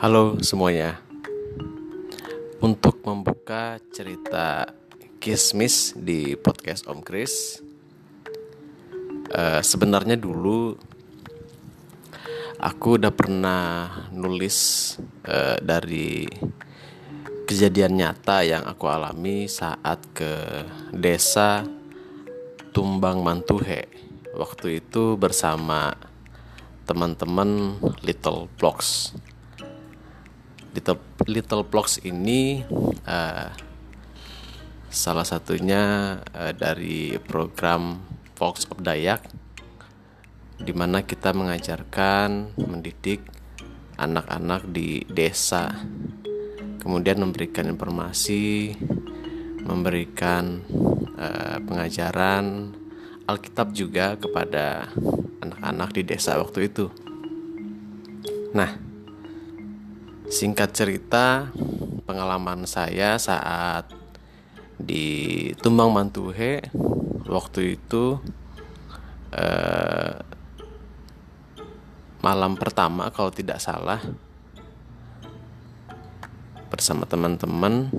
Halo semuanya. Untuk membuka cerita kismis di podcast Om Chris, uh, sebenarnya dulu aku udah pernah nulis uh, dari kejadian nyata yang aku alami saat ke desa Tumbang Mantuhe. Waktu itu bersama teman-teman Little Blocks Little, Little Blocks ini uh, salah satunya uh, dari program Fox of Dayak di mana kita mengajarkan mendidik anak-anak di desa. Kemudian memberikan informasi memberikan uh, pengajaran Alkitab juga kepada anak-anak di desa waktu itu. Nah Singkat cerita, pengalaman saya saat di Tumbang Mantuhe waktu itu eh, malam pertama kalau tidak salah bersama teman-teman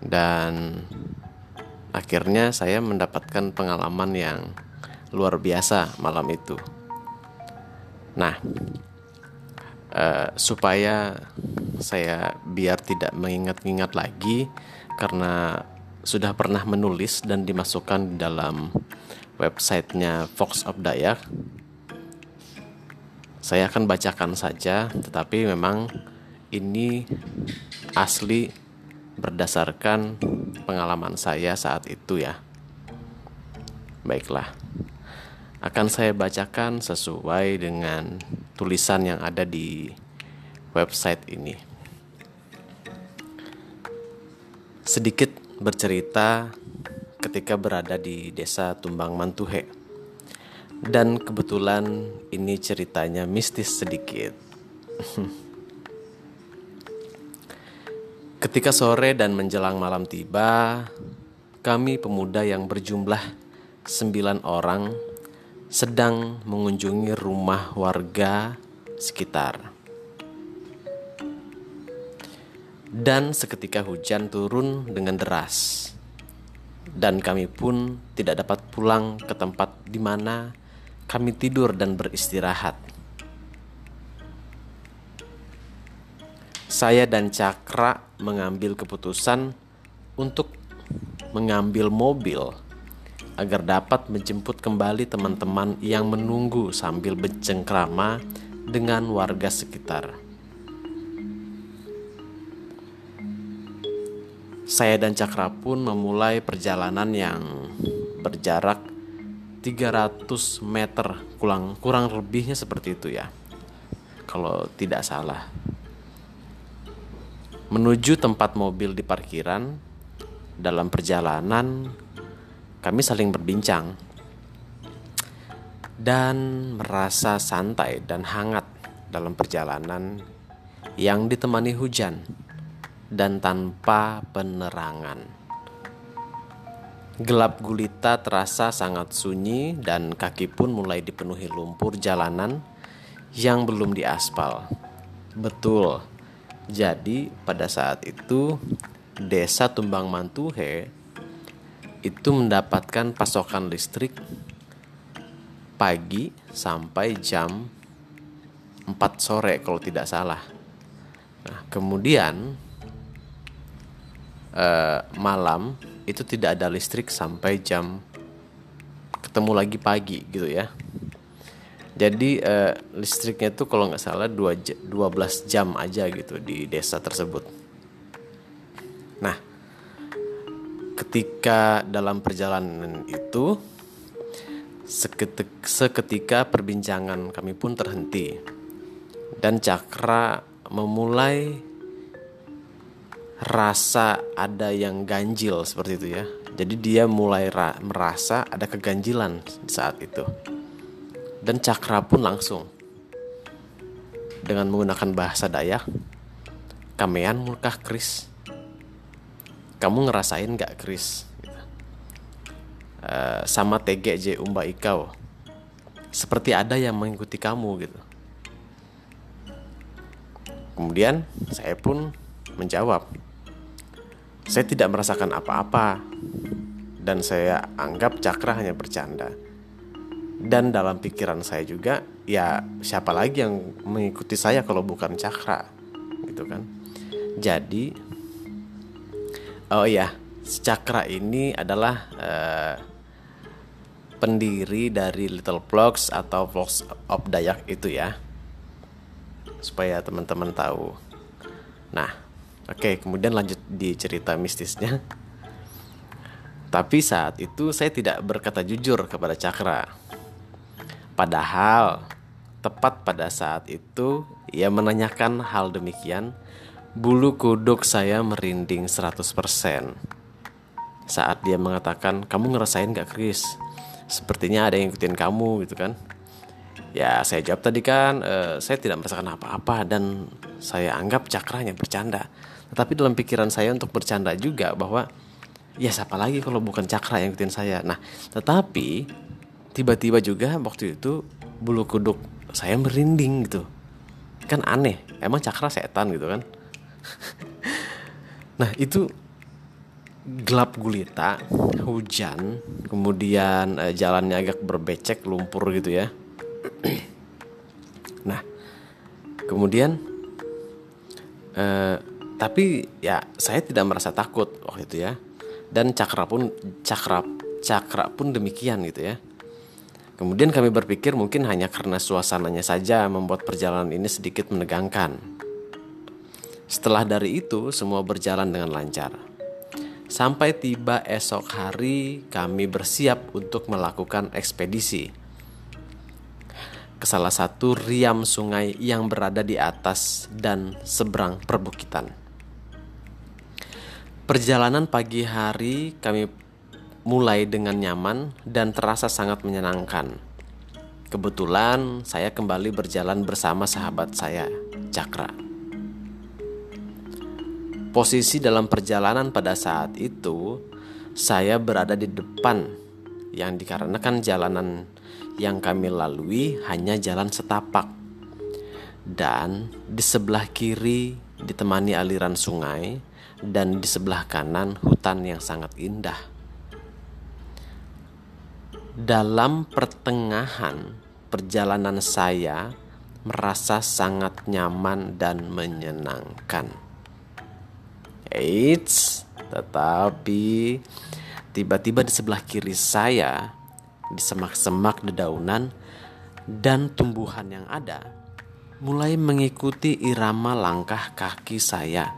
dan akhirnya saya mendapatkan pengalaman yang luar biasa malam itu. Nah, uh, supaya saya biar tidak mengingat-ingat lagi karena sudah pernah menulis dan dimasukkan di dalam websitenya Fox of Dayak. Saya akan bacakan saja, tetapi memang ini asli berdasarkan pengalaman saya saat itu ya. Baiklah akan saya bacakan sesuai dengan tulisan yang ada di website ini. Sedikit bercerita ketika berada di desa Tumbang Mantuhe. Dan kebetulan ini ceritanya mistis sedikit. Ketika sore dan menjelang malam tiba, kami pemuda yang berjumlah sembilan orang sedang mengunjungi rumah warga sekitar. Dan seketika hujan turun dengan deras. Dan kami pun tidak dapat pulang ke tempat di mana kami tidur dan beristirahat. Saya dan Cakra mengambil keputusan untuk mengambil mobil agar dapat menjemput kembali teman-teman yang menunggu sambil bercengkrama dengan warga sekitar. Saya dan Cakra pun memulai perjalanan yang berjarak 300 meter kurang kurang lebihnya seperti itu ya. Kalau tidak salah. Menuju tempat mobil di parkiran dalam perjalanan kami saling berbincang dan merasa santai dan hangat dalam perjalanan yang ditemani hujan dan tanpa penerangan. Gelap gulita terasa sangat sunyi dan kaki pun mulai dipenuhi lumpur jalanan yang belum diaspal. Betul. Jadi pada saat itu desa Tumbang Mantuhe itu mendapatkan pasokan listrik pagi sampai jam 4 sore kalau tidak salah. Nah, kemudian eh, malam itu tidak ada listrik sampai jam ketemu lagi pagi gitu ya. Jadi eh, listriknya itu kalau nggak salah 2 12 jam aja gitu di desa tersebut. Ketika dalam perjalanan itu seketika perbincangan kami pun terhenti dan Cakra memulai rasa ada yang ganjil seperti itu ya. Jadi dia mulai merasa ada keganjilan saat itu. Dan Cakra pun langsung dengan menggunakan bahasa Dayak, kamean mulkah Kris kamu ngerasain gak Chris gitu. uh, sama TGJ Umba Ikau seperti ada yang mengikuti kamu gitu kemudian saya pun menjawab, saya tidak merasakan apa-apa dan saya anggap cakra hanya bercanda. Dan dalam pikiran saya juga, ya siapa lagi yang mengikuti saya kalau bukan cakra, gitu kan? Jadi, oh ya, cakra ini adalah uh, pendiri dari Little Vlogs atau Vlogs of Dayak itu ya supaya teman-teman tahu. Nah, oke, okay, kemudian lanjut di cerita mistisnya. Tapi saat itu saya tidak berkata jujur kepada Cakra. Padahal tepat pada saat itu ia menanyakan hal demikian, bulu kuduk saya merinding 100%. Saat dia mengatakan, "Kamu ngerasain gak, Chris? Sepertinya ada yang ikutin kamu gitu kan." Ya saya jawab tadi kan uh, saya tidak merasakan apa-apa dan saya anggap cakranya bercanda. Tetapi dalam pikiran saya untuk bercanda juga bahwa ya siapa lagi kalau bukan cakra yang ikutin saya. Nah tetapi tiba-tiba juga waktu itu bulu kuduk saya merinding gitu. Kan aneh, emang cakra setan gitu kan. Nah itu gelap gulita, hujan, kemudian eh, jalannya agak berbecek, lumpur gitu ya. Nah kemudian eh, tapi ya saya tidak merasa takut waktu itu ya. Dan cakra pun cakra cakra pun demikian gitu ya. Kemudian kami berpikir mungkin hanya karena suasananya saja membuat perjalanan ini sedikit menegangkan setelah dari itu semua berjalan dengan lancar sampai tiba esok hari kami bersiap untuk melakukan ekspedisi ke salah satu riam sungai yang berada di atas dan seberang perbukitan. Perjalanan pagi hari kami mulai dengan nyaman dan terasa sangat menyenangkan. Kebetulan saya kembali berjalan bersama sahabat saya, Cakra. Posisi dalam perjalanan pada saat itu, saya berada di depan yang dikarenakan jalanan yang kami lalui hanya jalan setapak. Dan di sebelah kiri ditemani aliran sungai dan di sebelah kanan hutan yang sangat indah. Dalam pertengahan perjalanan saya merasa sangat nyaman dan menyenangkan. Eits, tetapi tiba-tiba di sebelah kiri saya di semak-semak dedaunan dan tumbuhan yang ada mulai mengikuti irama langkah kaki saya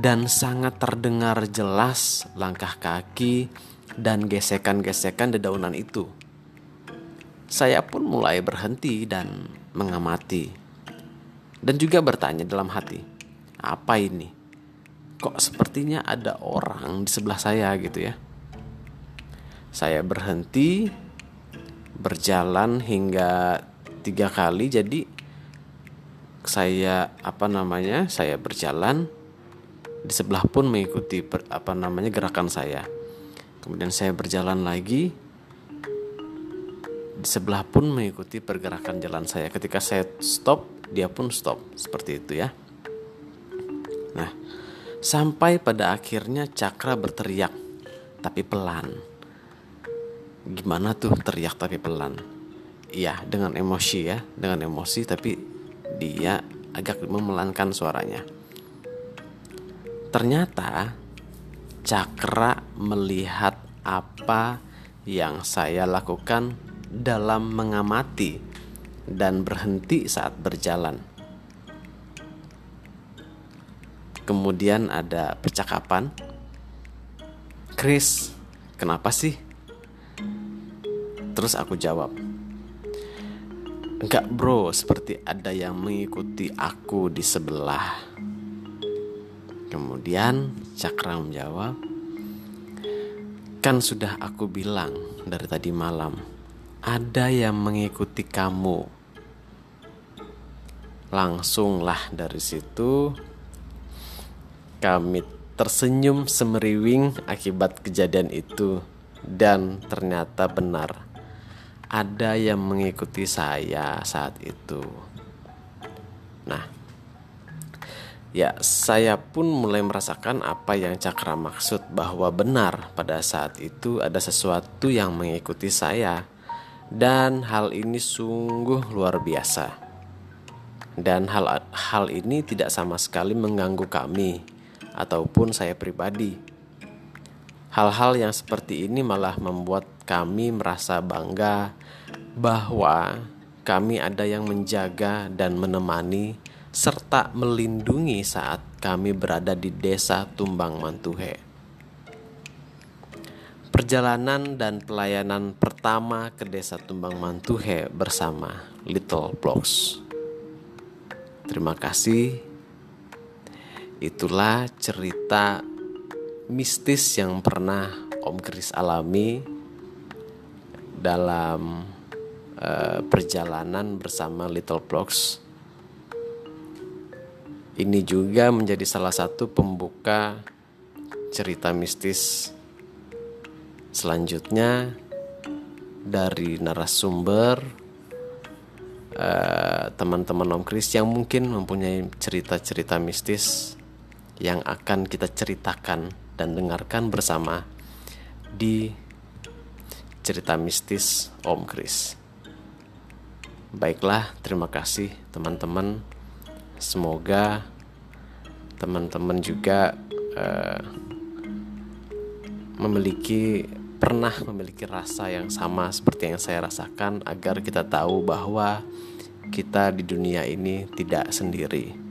dan sangat terdengar jelas langkah kaki dan gesekan-gesekan dedaunan itu. Saya pun mulai berhenti dan mengamati dan juga bertanya dalam hati, apa ini? Kok sepertinya ada orang di sebelah saya gitu ya? Saya berhenti berjalan hingga tiga kali jadi saya apa namanya saya berjalan. Di sebelah pun mengikuti per, apa namanya gerakan saya. Kemudian saya berjalan lagi. Di sebelah pun mengikuti pergerakan jalan saya. Ketika saya stop dia pun stop seperti itu ya. Nah sampai pada akhirnya cakra berteriak tapi pelan. Gimana tuh teriak tapi pelan? Iya dengan emosi ya dengan emosi tapi dia agak memelankan suaranya. Ternyata cakra melihat apa yang saya lakukan dalam mengamati dan berhenti saat berjalan kemudian ada percakapan Chris kenapa sih Terus aku jawab, Enggak bro, seperti ada yang mengikuti aku di sebelah. Kemudian Cakra menjawab, Kan sudah aku bilang dari tadi malam, ada yang mengikuti kamu. Langsunglah dari situ kami tersenyum semeriwing akibat kejadian itu dan ternyata benar ada yang mengikuti saya saat itu. Nah, Ya, saya pun mulai merasakan apa yang Cakra maksud bahwa benar pada saat itu ada sesuatu yang mengikuti saya dan hal ini sungguh luar biasa. Dan hal hal ini tidak sama sekali mengganggu kami ataupun saya pribadi. Hal-hal yang seperti ini malah membuat kami merasa bangga bahwa kami ada yang menjaga dan menemani serta melindungi saat kami berada di desa Tumbang Mantuhe. Perjalanan dan pelayanan pertama ke desa Tumbang Mantuhe bersama Little Blocks. Terima kasih. Itulah cerita mistis yang pernah Om Kris alami dalam uh, perjalanan bersama Little Blocks. Ini juga menjadi salah satu pembuka cerita mistis selanjutnya dari narasumber uh, teman-teman Om Kris yang mungkin mempunyai cerita-cerita mistis yang akan kita ceritakan dan dengarkan bersama di cerita mistis Om Kris. Baiklah, terima kasih teman-teman semoga teman-teman juga uh, memiliki pernah memiliki rasa yang sama seperti yang saya rasakan agar kita tahu bahwa kita di dunia ini tidak sendiri.